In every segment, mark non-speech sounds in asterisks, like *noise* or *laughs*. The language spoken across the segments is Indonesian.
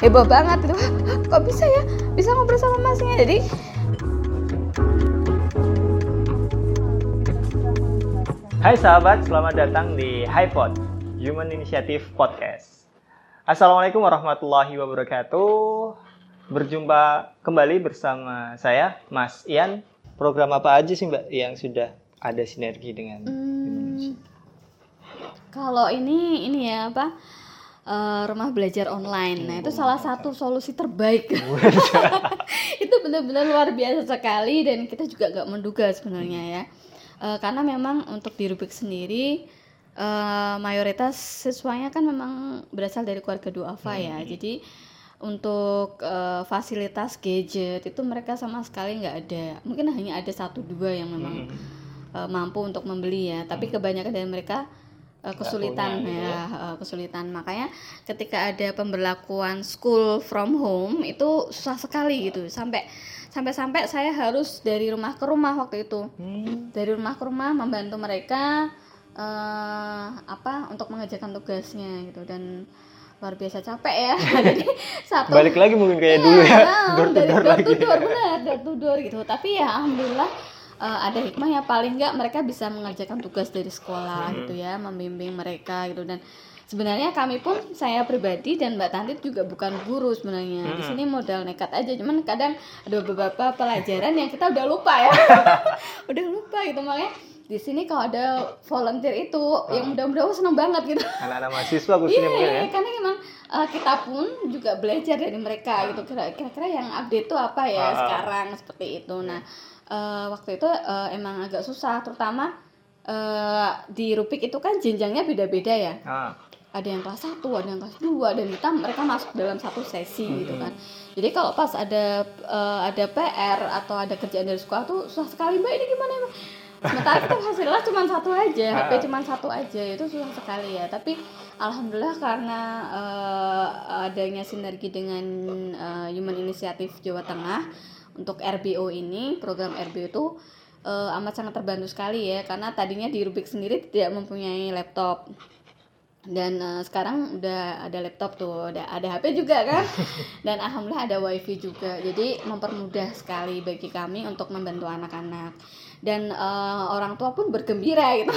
heboh banget gitu "Wah, kok bisa ya bisa ngobrol sama masnya jadi Hai sahabat, selamat datang di HiPod, Human Initiative Podcast. Assalamualaikum warahmatullahi wabarakatuh. Berjumpa kembali bersama saya, Mas Ian. Program apa aja sih Mbak yang sudah ada sinergi dengan Hmm, kalau ini ini ya apa eh, rumah belajar online. Nah itu salah satu solusi terbaik. *laughs* Itu benar-benar luar biasa sekali dan kita juga nggak menduga sebenarnya ya. Eh, karena memang untuk di Rubik sendiri eh, mayoritas siswanya kan memang berasal dari keluarga duafa ya. Jadi untuk eh, fasilitas gadget itu mereka sama sekali nggak ada. Mungkin hanya ada satu dua yang memang eh, mampu untuk membeli ya. Tapi kebanyakan dari mereka kesulitan punya gitu ya eh, kesulitan. Makanya ketika ada pemberlakuan school from home itu susah sekali gitu. Sampai sampai-sampai saya harus dari rumah ke rumah waktu itu. Hmm, dari rumah ke rumah membantu mereka eh apa untuk mengerjakan tugasnya gitu. Dan luar biasa capek ya. *laughs* Jadi satu Balik lagi mungkin kayak dulu ya, Nah, door to dari door door lagi. door benar door to door gitu. Tapi ya alhamdulillah eh, ada hikmahnya paling nggak mereka bisa mengerjakan tugas dari sekolah Hmm. gitu ya membimbing mereka gitu dan sebenarnya kami pun saya pribadi dan Mbak Tanti juga bukan guru sebenarnya di Hmm. sini modal nekat aja cuman kadang ada beberapa pelajaran yang kita udah lupa ya *laughs* udah lupa gitu makanya di sini kalau ada volunteer itu yang mudah-mudahan seneng banget gitu Anak-anak mahasiswa khususnya mungkin ya. Iya, karena memang uh, kita pun juga belajar dari mereka gitu. Kira- Kira-kira yang update itu apa ya ah. sekarang seperti itu. Nah, uh, waktu itu uh, emang agak susah, terutama uh, di Rupik itu kan jenjangnya beda-beda ya. Ah, Ada yang kelas 1, ada yang kelas 2 dan kita mereka masuk dalam satu sesi gitu kan. Jadi kalau pas ada uh, ada PR atau ada kerjaan dari sekolah tuh susah sekali Mbak ini gimana Mbak? Sementara kita hasilnya cuma satu aja, HP Ah. cuma satu aja itu susah sekali ya. Tapi alhamdulillah karena eh, adanya sinergi dengan eh, Human Initiative Jawa Tengah untuk RBO ini, program RBO itu eh, amat sangat terbantu sekali ya karena tadinya di Rubik sendiri tidak mempunyai laptop. Dan eh, sekarang udah ada laptop tuh ada ada HP juga kan? *laughs* Dan alhamdulillah ada wifi juga. Jadi mempermudah sekali bagi kami untuk membantu anak-anak. Dan eh, orang tua pun bergembira gitu.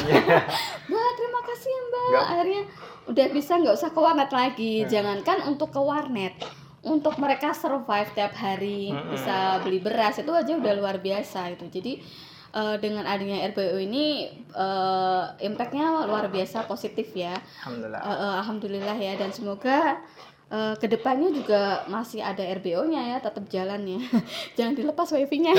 *laughs* Mbak terima kasih ya mbak. Akhirnya udah bisa nggak usah ke warnet lagi. Jangankan untuk ke warnet untuk mereka survive tiap hari Mm-mm. bisa beli beras itu aja udah luar biasa itu jadi eh, dengan adanya RBO ini eh, impactnya luar biasa positif ya. Alhamdulillah. Eh, eh, alhamdulillah ya dan semoga eh, ke depannya juga masih ada RBO-nya ya tetap jalan ya. *laughs* Jangan dilepas wifi-nya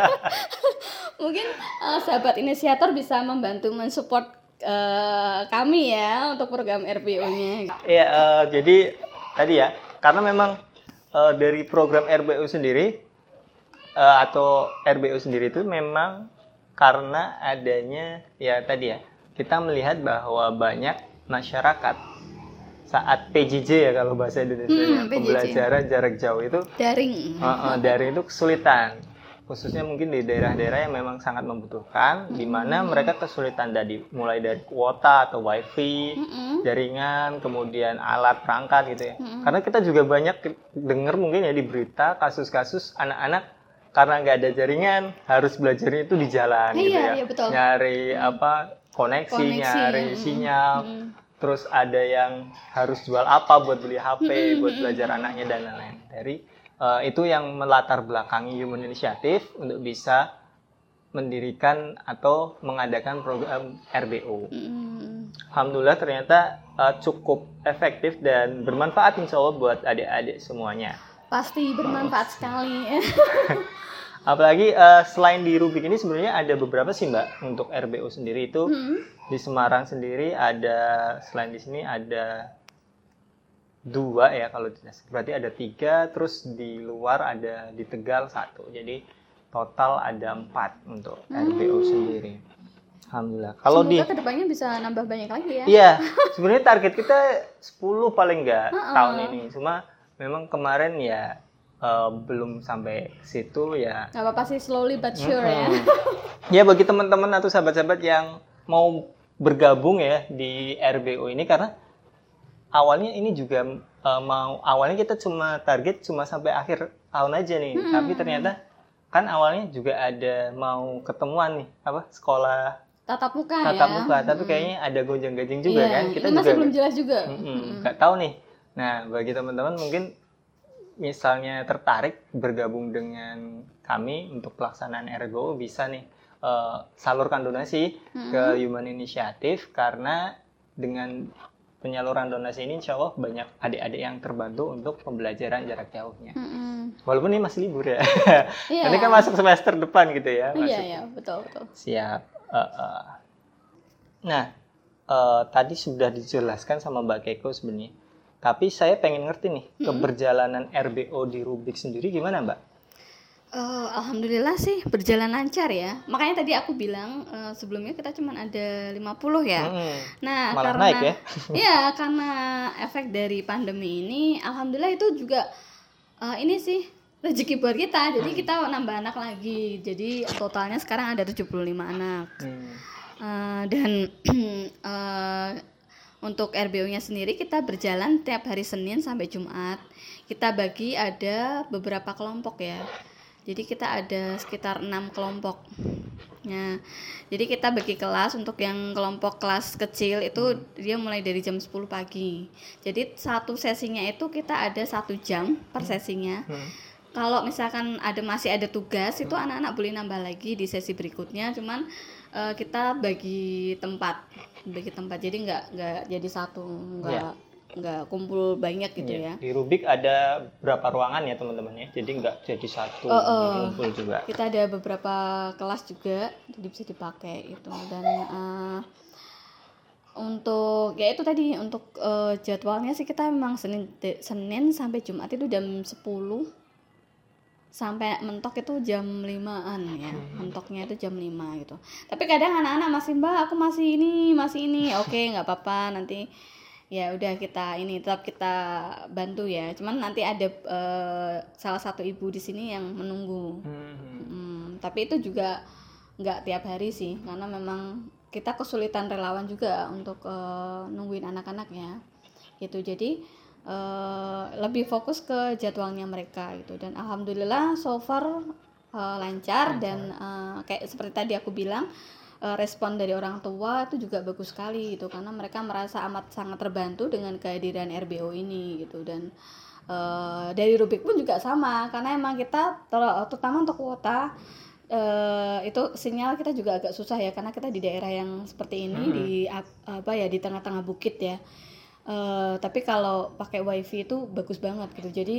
*laughs* *laughs* mungkin eh, sahabat inisiator bisa membantu mensupport eh, kami ya untuk program RBO-nya Iya, eh, jadi tadi ya, karena memang eh, dari program RBU sendiri eh, atau RBU sendiri itu memang karena adanya ya tadi ya, kita melihat bahwa banyak masyarakat saat PJJ ya kalau bahasa Indonesia Hmm, PJJ. pembelajaran jarak jauh itu daring eh, eh, dari itu kesulitan khususnya mungkin di daerah-daerah yang memang sangat membutuhkan di mana mereka kesulitan dari mulai dari kuota atau wifi Mm-mm. jaringan, kemudian alat perangkat gitu ya. Mm-mm. Karena kita juga banyak dengar mungkin ya di berita kasus-kasus anak-anak karena nggak ada jaringan harus belajarnya itu di jalan gitu Iya, ya. iya, betul. Nyari apa koneksi, Koneksi, nyari sinyal. Mm-mm. Terus ada yang harus jual apa buat beli HP, Mm-mm, buat belajar anaknya dan lain-lain. Dari eh, itu yang melatar belakangi Human Initiative untuk bisa mendirikan atau mengadakan program RBO. Mm-mm. Alhamdulillah ternyata uh, cukup efektif dan bermanfaat insya Allah buat adik-adik semuanya. pasti bermanfaat sekali *laughs* Apalagi uh, selain di Rubik ini sebenarnya ada beberapa sih mbak untuk RBO sendiri itu Mm-mm. di Semarang sendiri ada selain di sini ada dua ya kalau salah. berarti ada tiga terus di luar ada di Tegal satu jadi total ada empat untuk RBO sendiri. Alhamdulillah. Kalau di ke depannya bisa nambah banyak lagi ya Iya, *laughs* sebenarnya target kita 10 paling enggak Heeh. tahun ini. Cuma memang kemarin ya eh, belum sampai situ ya. nggak apa-apa sih slowly but sure ya Mm-mm. ya bagi teman-teman atau sahabat-sahabat yang mau bergabung ya di RBO ini karena awalnya ini juga uh, mau awalnya kita cuma target cuma sampai akhir tahun aja nih. Hmm. tapi ternyata kan awalnya juga ada mau ketemuan nih apa sekolah tatap muka tatap ya muka. Tapi Mm-mm. kayaknya ada gonjang ganjing juga Iya, kan. Kita ini juga masih belum jelas juga. Mm-mm, Mm-mm. nggak tahu nih. Nah bagi teman-teman mungkin misalnya tertarik bergabung dengan kami untuk pelaksanaan ergo bisa nih eh, salurkan donasi ke Human Initiative karena dengan penyaluran donasi ini insya Allah banyak adik-adik yang terbantu untuk pembelajaran jarak jauhnya Mm-mm. walaupun ini masih libur ya Iya. ini kan masuk semester depan gitu ya iya masuk iya betul betul Siap. Eh, eh. Nah, eh, tadi sudah dijelaskan sama Mbak Keiko sebenarnya. Tapi saya pengen ngerti nih, keberjalanan RBO di Rubik sendiri gimana Mbak? Eh, Alhamdulillah sih berjalan lancar ya. Makanya tadi aku bilang eh, sebelumnya kita cuma ada 50 ya. Hmm, Nah, malah karena naik ya? *laughs* Iya, karena efek dari pandemi ini alhamdulillah itu juga eh, ini sih rezeki buat kita. Jadi kita nambah anak lagi. Jadi totalnya sekarang ada 75 anak. Hmm, Eh, dan *clears throat* eh, untuk RBO-nya sendiri kita berjalan tiap hari Senin sampai Jumat. Kita bagi ada beberapa kelompok ya. Jadi kita ada sekitar enam kelompok. Nah, jadi kita bagi kelas untuk yang kelompok kelas kecil itu dia mulai dari jam 10 pagi. Jadi satu sesinya itu kita ada satu jam per sesinya. hmm. Kalau misalkan ada masih ada tugas itu anak-anak boleh nambah lagi di sesi berikutnya. Cuman eh, kita bagi tempat, bagi tempat. Jadi nggak nggak jadi satu, nggak Iya. Nggak kumpul banyak gitu Iya. ya. Di Rubik ada berapa ruangan ya teman-teman ya? Jadi nggak jadi satu Oh, oh. ngumpul juga. Kita ada beberapa kelas juga, jadi bisa dipakai itu. Dan eh, untuk ya itu tadi untuk eh, jadwalnya sih kita memang Senin Senin sampai Jumat itu jam 10 sampai mentok itu jam 5-an ya. Mentoknya itu jam 5 gitu. Tapi kadang anak-anak masih, "Mbak, aku masih ini, masih ini." Oke, nggak apa-apa nanti ya udah kita ini tetap kita bantu ya. Cuman nanti ada eh, salah satu ibu di sini yang menunggu. Hmm, Hmm, tapi itu juga nggak tiap hari sih, karena memang kita kesulitan relawan juga untuk eh, nungguin anak-anaknya, gitu. Jadi eh, lebih fokus ke jadwalnya mereka gitu. Dan alhamdulillah so far eh, lancar dan eh, kayak seperti tadi aku bilang respon dari orang tua itu juga bagus sekali gitu, karena mereka merasa amat sangat terbantu dengan kehadiran RBO ini gitu. Dan eh, dari Rubik pun juga sama karena emang kita ter- terutama untuk kuota eh, itu sinyal kita juga agak susah ya karena kita di daerah yang seperti ini Mhm. di ap- apa ya di tengah-tengah bukit ya. Eh, tapi kalau pakai wifi itu bagus banget gitu. Jadi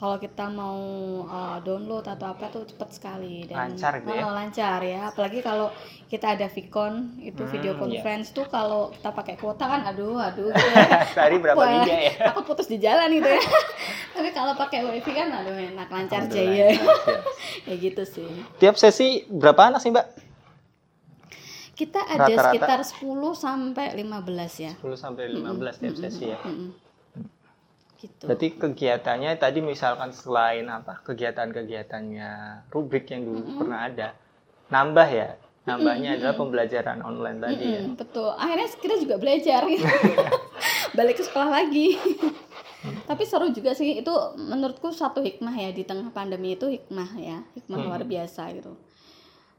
kalau kita mau eh, download atau apa tuh cepet sekali dan Lancar gitu ya? Lancar ya apalagi kalau kita ada Vicon itu video Hmm, iya. conference tuh kalau kita pakai kuota kan aduh aduh *laughs* gitu ya. Sehari berapa Wah, giga ya? *laughs* Takut putus di jalan gitu ya. *laughs* Tapi kalau pakai wifi kan aduh enak lancar jaya. siap. ya gitu sih. Tiap sesi berapa anak sih Mbak? Kita ada Rata-rata? sekitar 10 sampai 15 ya. 10 sampai 15 tiap sesi ya. Mm-mm. Gitu. Berarti kegiatannya tadi misalkan selain apa kegiatan-kegiatannya rubrik yang dulu pernah ada, nambah ya. Nambahnya adalah pembelajaran online tadi ya. Mm-mm, betul. Akhirnya kita juga belajar gitu. *laughs* *laughs* Balik ke sekolah lagi. Tapi seru juga sih itu menurutku satu hikmah ya di tengah pandemi itu hikmah ya, hikmah luar biasa gitu.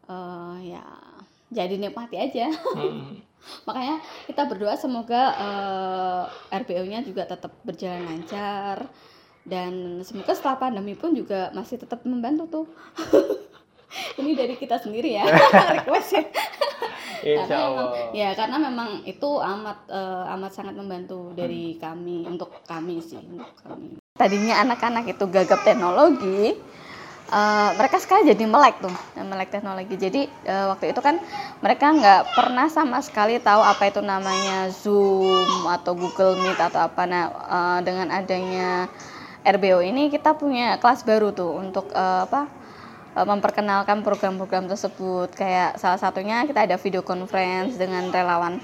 Eh ya jadi nikmati aja. Hmm. Makanya kita berdoa semoga eh, RBO-nya juga tetap berjalan lancar dan semoga setelah pandemi pun juga masih tetap membantu tuh. *laughs* Ini dari kita sendiri ya, *laughs* request ya. Karena memang, ya karena memang itu amat eh, amat sangat membantu dari kami untuk kami sih untuk kami. Tadinya anak-anak itu gagap teknologi, eh, mereka sekarang jadi melek tuh, melek teknologi. Jadi eh, waktu itu kan mereka nggak pernah sama sekali tahu apa itu namanya Zoom atau Google Meet atau apa. Nah eh, dengan adanya RBO ini kita punya kelas baru tuh untuk eh, apa? eh, memperkenalkan program-program tersebut kayak salah satunya kita ada video conference dengan relawan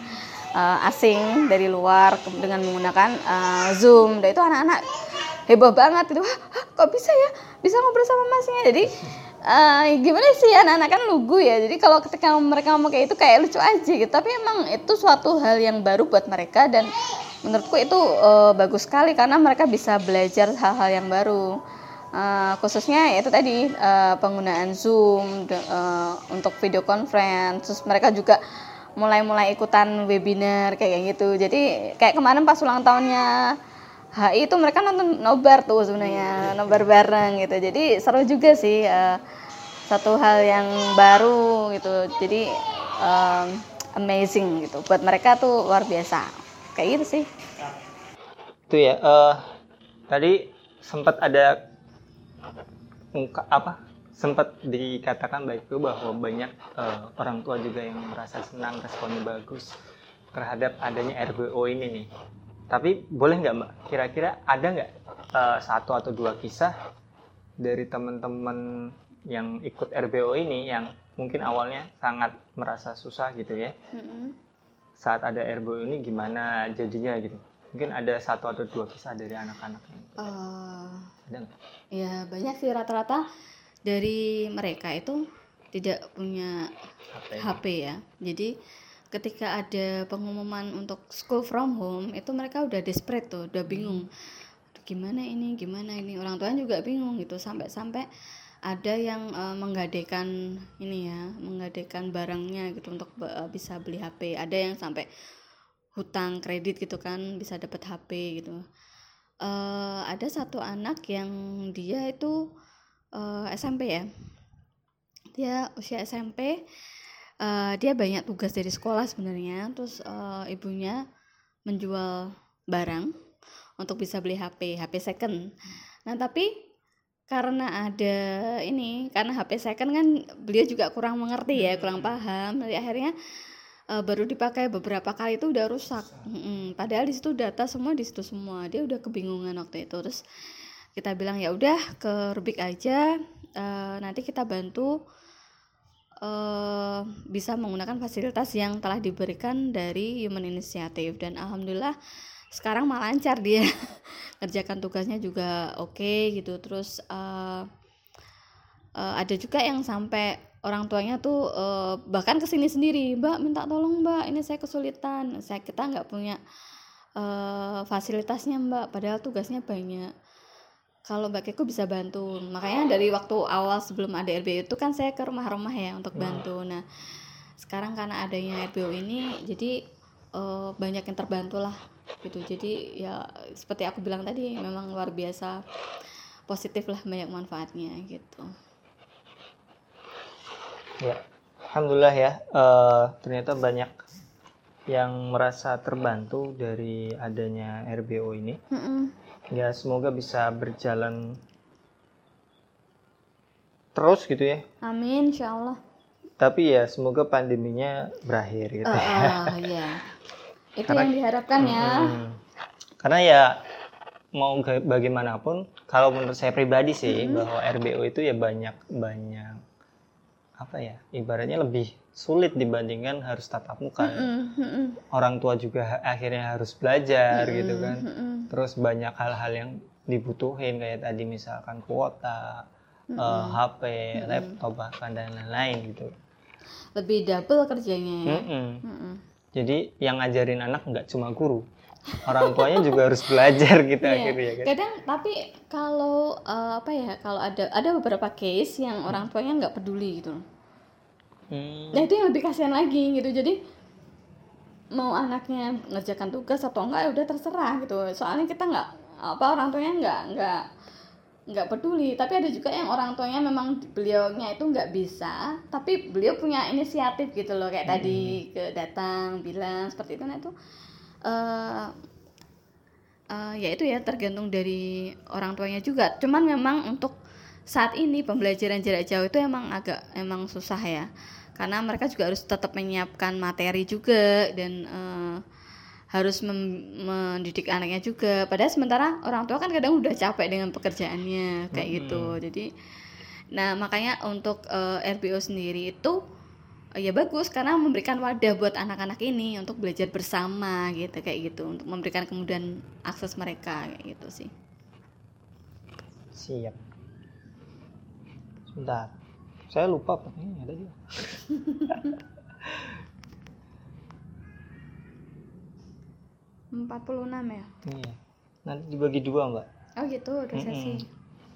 eh, asing dari luar dengan menggunakan eh, Zoom dan itu anak-anak heboh banget itu. "Wah, kok bisa ya? Bisa ngobrol sama masnya. Jadi eh, gimana sih? Anak-anak kan lugu ya. Jadi kalau ketika mereka ngomong kayak itu kayak lucu aja gitu. Tapi emang itu suatu hal yang baru buat mereka dan menurutku itu uh, bagus sekali karena mereka bisa belajar hal-hal yang baru. Uh, khususnya itu tadi uh, penggunaan zoom uh, untuk video conference. Terus mereka juga mulai-mulai ikutan webinar kayak gitu. Jadi kayak kemarin pas ulang tahunnya HI itu mereka nonton nobar tuh sebenarnya nobar bareng gitu. Jadi seru juga sih uh, satu hal yang baru gitu. Jadi um, amazing gitu. Buat mereka tuh luar biasa. Kayak gitu sih. Itu ya uh, tadi sempat ada apa sempat dikatakan baik itu bahwa banyak uh, orang tua juga yang merasa senang responnya bagus terhadap adanya RBO ini nih. Tapi boleh nggak mbak? Kira-kira ada nggak uh, satu atau dua kisah dari teman-teman yang ikut RBO ini yang mungkin awalnya sangat merasa susah gitu ya? Mm-hmm. Saat ada RBO ini gimana jadinya gitu? Mungkin ada satu atau dua kisah dari anak-anak. Uh, ada nggak? Ya banyak sih rata-rata dari mereka itu tidak punya HP, HP ya. Jadi ketika ada pengumuman untuk school from home itu mereka udah desperate tuh, udah bingung. Gimana ini, gimana ini. Orang tua juga bingung gitu sampai-sampai ada yang uh, menggadekan ini ya, menggadekan barangnya gitu untuk uh, bisa beli HP. Ada yang sampai hutang kredit gitu kan bisa dapat HP gitu. Uh, ada satu anak yang dia itu uh, eh, SMP ya dia usia SMP uh, dia banyak tugas dari sekolah sebenarnya. Terus uh, ibunya menjual barang untuk bisa beli HP HP second. Nah tapi karena ada ini karena HP second kan beliau juga kurang mengerti ya kurang paham. Jadi akhirnya uh, baru dipakai beberapa kali itu udah rusak. Hmm, padahal di situ data semua di situ semua. Dia udah kebingungan waktu itu. Terus kita bilang ya udah ke Rubik aja. Uh, nanti kita bantu uh, bisa menggunakan fasilitas yang telah diberikan dari Human Initiative. Dan alhamdulillah sekarang malah lancar dia. *laughs* Kerjakan tugasnya juga oke okay, gitu. Terus uh, uh, ada juga yang sampai orang tuanya tuh uh, bahkan ke sini sendiri mbak minta tolong mbak ini saya kesulitan saya kita nggak punya uh, fasilitasnya mbak padahal tugasnya banyak kalau Mbak Keku bisa bantu. Makanya dari waktu awal sebelum ada RBU itu kan saya ke rumah-rumah ya untuk bantu. Nah, sekarang karena adanya RBU ini jadi uh, banyak yang terbantu lah gitu. Jadi ya seperti aku bilang tadi memang luar biasa positif lah banyak manfaatnya gitu. Ya, alhamdulillah ya. Uh, ternyata banyak yang merasa terbantu dari adanya RBO ini. Mm -mm ya semoga bisa berjalan terus gitu ya. Amin insya Allah tapi ya semoga pandeminya berakhir gitu. Uh, uh, ya itu karena, yang diharapkan ya. Hmm, karena ya mau bagaimanapun kalau menurut saya pribadi sih hmm. bahwa RBO itu ya banyak banyak apa ya ibaratnya lebih sulit dibandingkan harus tatap muka. Mm -mm, mm -mm. Orang tua juga akhirnya harus belajar mm -mm, gitu kan. Mm -mm. Terus banyak hal-hal yang dibutuhin kayak tadi misalkan kuota, mm -mm. uh, HP, mm -mm. laptop bahkan dan lain-lain gitu. Lebih double kerjanya ya. Mm -mm. Mm -mm. Jadi yang ngajarin anak nggak cuma guru, orang tuanya juga harus belajar gitu yeah. akhirnya kan. Kadang tapi kalau uh, apa ya kalau ada ada beberapa case yang orang tuanya nggak peduli gitu hmm. nah itu yang lebih kasihan lagi gitu jadi mau anaknya ngerjakan tugas atau enggak ya udah terserah gitu soalnya kita nggak apa orang tuanya nggak nggak nggak peduli tapi ada juga yang orang tuanya memang beliaunya itu nggak bisa tapi beliau punya inisiatif gitu loh kayak hmm. tadi ke datang bilang seperti itu nah itu uh, uh, ya itu ya tergantung dari orang tuanya juga. Cuman memang untuk saat ini pembelajaran jarak jauh itu emang agak emang susah ya. Karena mereka juga harus tetap menyiapkan materi juga dan uh, harus mendidik anaknya juga. Padahal sementara orang tua kan kadang udah capek dengan pekerjaannya kayak hmm. gitu jadi nah makanya untuk uh, RBO sendiri itu ya bagus karena memberikan wadah buat anak-anak ini untuk belajar bersama gitu kayak gitu untuk memberikan kemudahan akses mereka kayak gitu sih siap sebentar saya lupa ini ada juga *laughs* 46 ya. Iya. Nanti dibagi dua, Mbak. Oh gitu, udah sesi.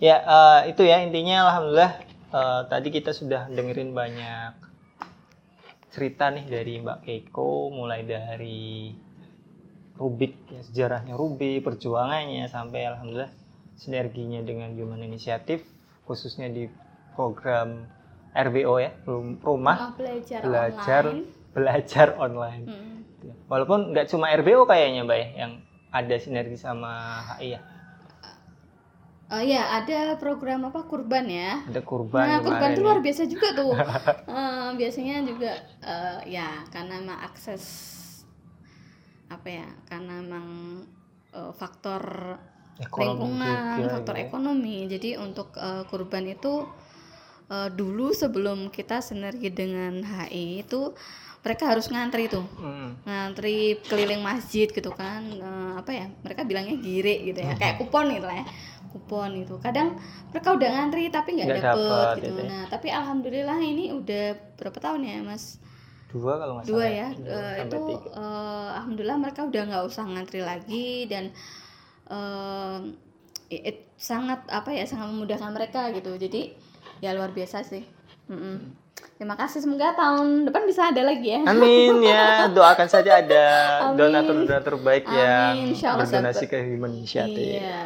Ya, eh, itu ya intinya alhamdulillah eh, tadi kita sudah dengerin banyak cerita nih dari Mbak Keiko mulai dari Rubik ya sejarahnya Rubik, perjuangannya sampai alhamdulillah sinerginya dengan Human Initiative khususnya di program RBO ya, rum- rumah Rumah belajar, belajar online. belajar online. Mm. Walaupun nggak cuma RBO kayaknya Mbak ya yang ada sinergi sama HI ya. Oh iya, ada program apa kurban ya. Ada kurban Nah, kurban itu ya. luar biasa juga tuh. *laughs* Eh, biasanya juga eh, ya karena emang akses apa ya? Karena emang eh, faktor Ekonomi lingkungan, juga faktor gitu ya. ekonomi. Jadi untuk eh, kurban itu eh, dulu sebelum kita sinergi dengan HI itu mereka harus ngantri tuh. Mm. ngantri keliling masjid gitu kan Eh, apa ya mereka bilangnya gire gitu ya kayak kupon gitu lah ya kupon itu kadang mereka udah ngantri tapi nggak dapet, dapet gitu gitu ya. nah tapi alhamdulillah ini udah berapa tahun ya mas Dua kalau nggak dua salah. ya Dua sampai itu tiga. eh, alhamdulillah mereka udah nggak usah ngantri lagi dan eh, i- it- sangat apa ya sangat memudahkan mereka gitu jadi ya luar biasa sih Mm-mm. Terima kasih semoga tahun depan bisa ada lagi ya Amin ya, *laughs* doakan saja ada donatur-donatur baik yang Amin, insya Allah, berdonasi sahabat. ke Human Initiative. Iya,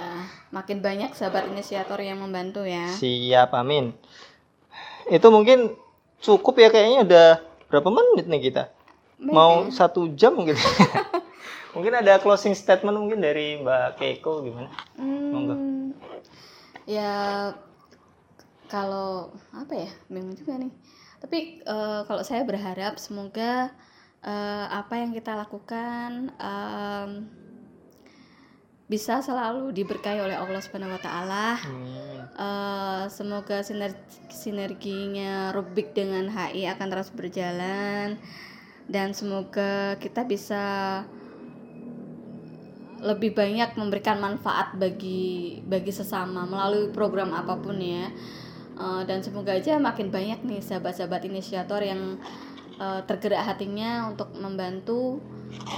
makin banyak sahabat inisiator yang membantu ya. Siap, amin. Itu mungkin cukup ya kayaknya udah berapa menit nih kita? Baik Mau ya. satu jam mungkin. *laughs* *laughs* mungkin ada closing statement mungkin dari Mbak Keiko gimana? Monggo. Hmm, ya kalau apa ya, bingung juga nih. Tapi eh, kalau saya berharap semoga eh, apa yang kita lakukan em, bisa selalu diberkahi oleh Allah Subhanahu Wa Taala. Eh, semoga siner- sinerginya Rubik dengan HI akan terus berjalan dan semoga kita bisa lebih banyak memberikan manfaat bagi bagi sesama melalui program apa pun ya Eh, dan semoga aja makin banyak nih sahabat-sahabat inisiator yang eh, tergerak hatinya untuk membantu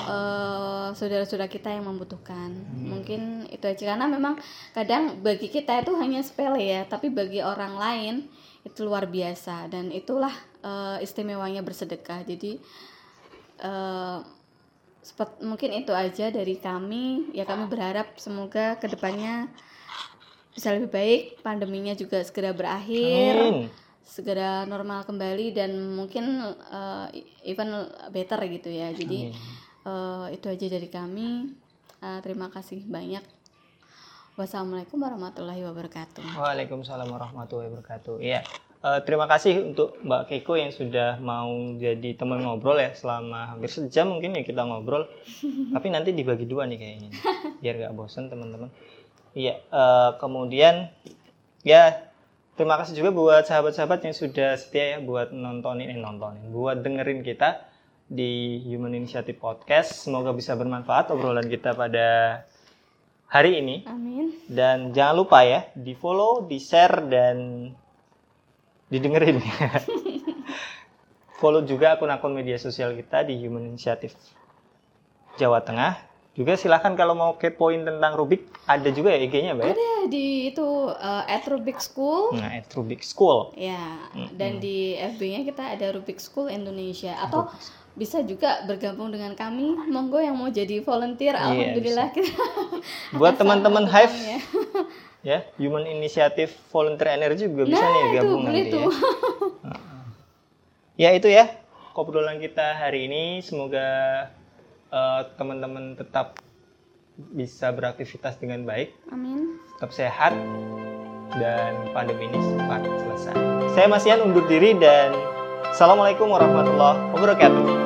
eh, saudara-saudara kita yang membutuhkan. Mungkin itu aja. Karena memang kadang bagi kita itu hanya sepele ya tapi bagi orang lain itu luar biasa. Dan itulah eh, istimewanya bersedekah. Jadi sepet- mungkin itu aja dari kami. Ya kami berharap semoga ke depannya bisa lebih baik pandeminya juga segera berakhir Amin. segera normal kembali dan mungkin eh, even better gitu ya jadi eh, itu aja dari kami Eh, terima kasih banyak wassalamualaikum warahmatullahi wabarakatuh Waalaikumsalam warahmatullahi wabarakatuh. Iya. Eh, terima kasih untuk Mbak Keiko yang sudah mau jadi teman ngobrol ya selama hampir sejam mungkin ya kita ngobrol. *laughs* Tapi nanti dibagi dua nih kayaknya, biar nggak bosan teman-teman. Iya. eh, kemudian ya terima kasih juga buat sahabat-sahabat yang sudah setia ya buat nontonin eh nontonin, buat dengerin kita di Human Initiative Podcast. Semoga bisa bermanfaat obrolan kita pada hari ini. amin Dan jangan lupa ya, di follow, di share, dan didengerin. *laughs* follow juga akun-akun media sosial kita di Human Initiative Jawa Tengah. Juga silahkan kalau mau kepoin tentang Rubik, ada juga ya IG-nya, Mbak ya? ada di itu eh, at Rubik School Nah, at Rubik School. ya dan di FB-nya kita ada Rubik School Indonesia atau bisa juga bergabung dengan kami monggo yang mau jadi volunteer Iya, alhamdulillah kita *laughs* Buat teman-teman Hive, ya. ya, Human Initiative Volunteer Energy juga bisa nah nih itu gabung nanti tuh ya. *laughs* Ya itu ya, obrolan kita hari ini. Semoga eh, teman-teman tetap bisa beraktivitas dengan baik, amin tetap sehat, dan pandemi ini cepat selesai. Saya Mas Ian undur diri dan Assalamualaikum warahmatullahi wabarakatuh.